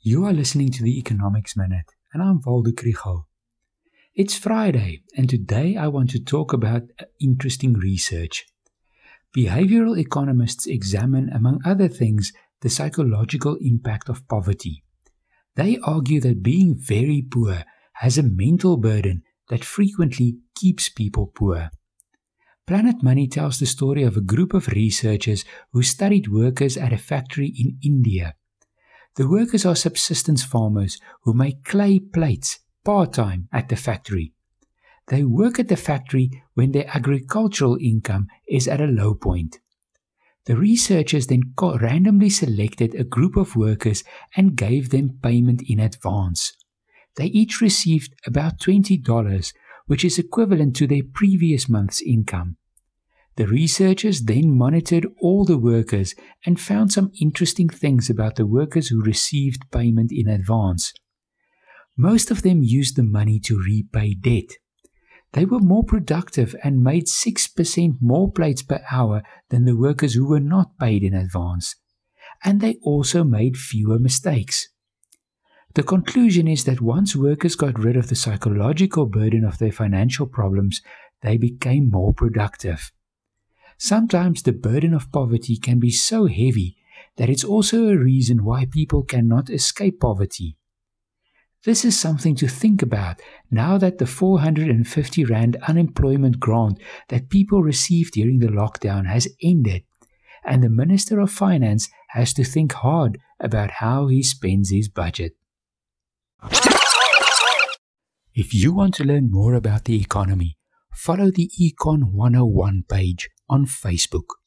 You are listening to the Economics Minute, and I'm Waldo Krugell. It's Friday, and today I want to talk about interesting research. Behavioral economists examine, among other things, the psychological impact of poverty. They argue that being very poor has a mental burden that frequently keeps people poor. Planet Money tells the story of a group of researchers who studied workers at a factory in India. The workers are subsistence farmers who make clay plates part time at the factory. They work at the factory when their agricultural income is at a low point. The researchers then randomly selected a group of workers and gave them payment in advance. They each received about $20 which is equivalent to their previous month's income. The researchers then monitored all the workers and found some interesting things about the workers who received payment in advance. Most of them used the money to repay debt. They were more productive and made 6% more plates per hour than the workers who were not paid in advance. And they also made fewer mistakes. The conclusion is that once workers got rid of the psychological burden of their financial problems, they became more productive. Sometimes the burden of poverty can be so heavy that it's also a reason why people cannot escape poverty. This is something to think about now that the 450 Rand unemployment grant that people received during the lockdown has ended, and the Minister of Finance has to think hard about how he spends his budget. If you want to learn more about the economy, follow the Econ 101 page on Facebook.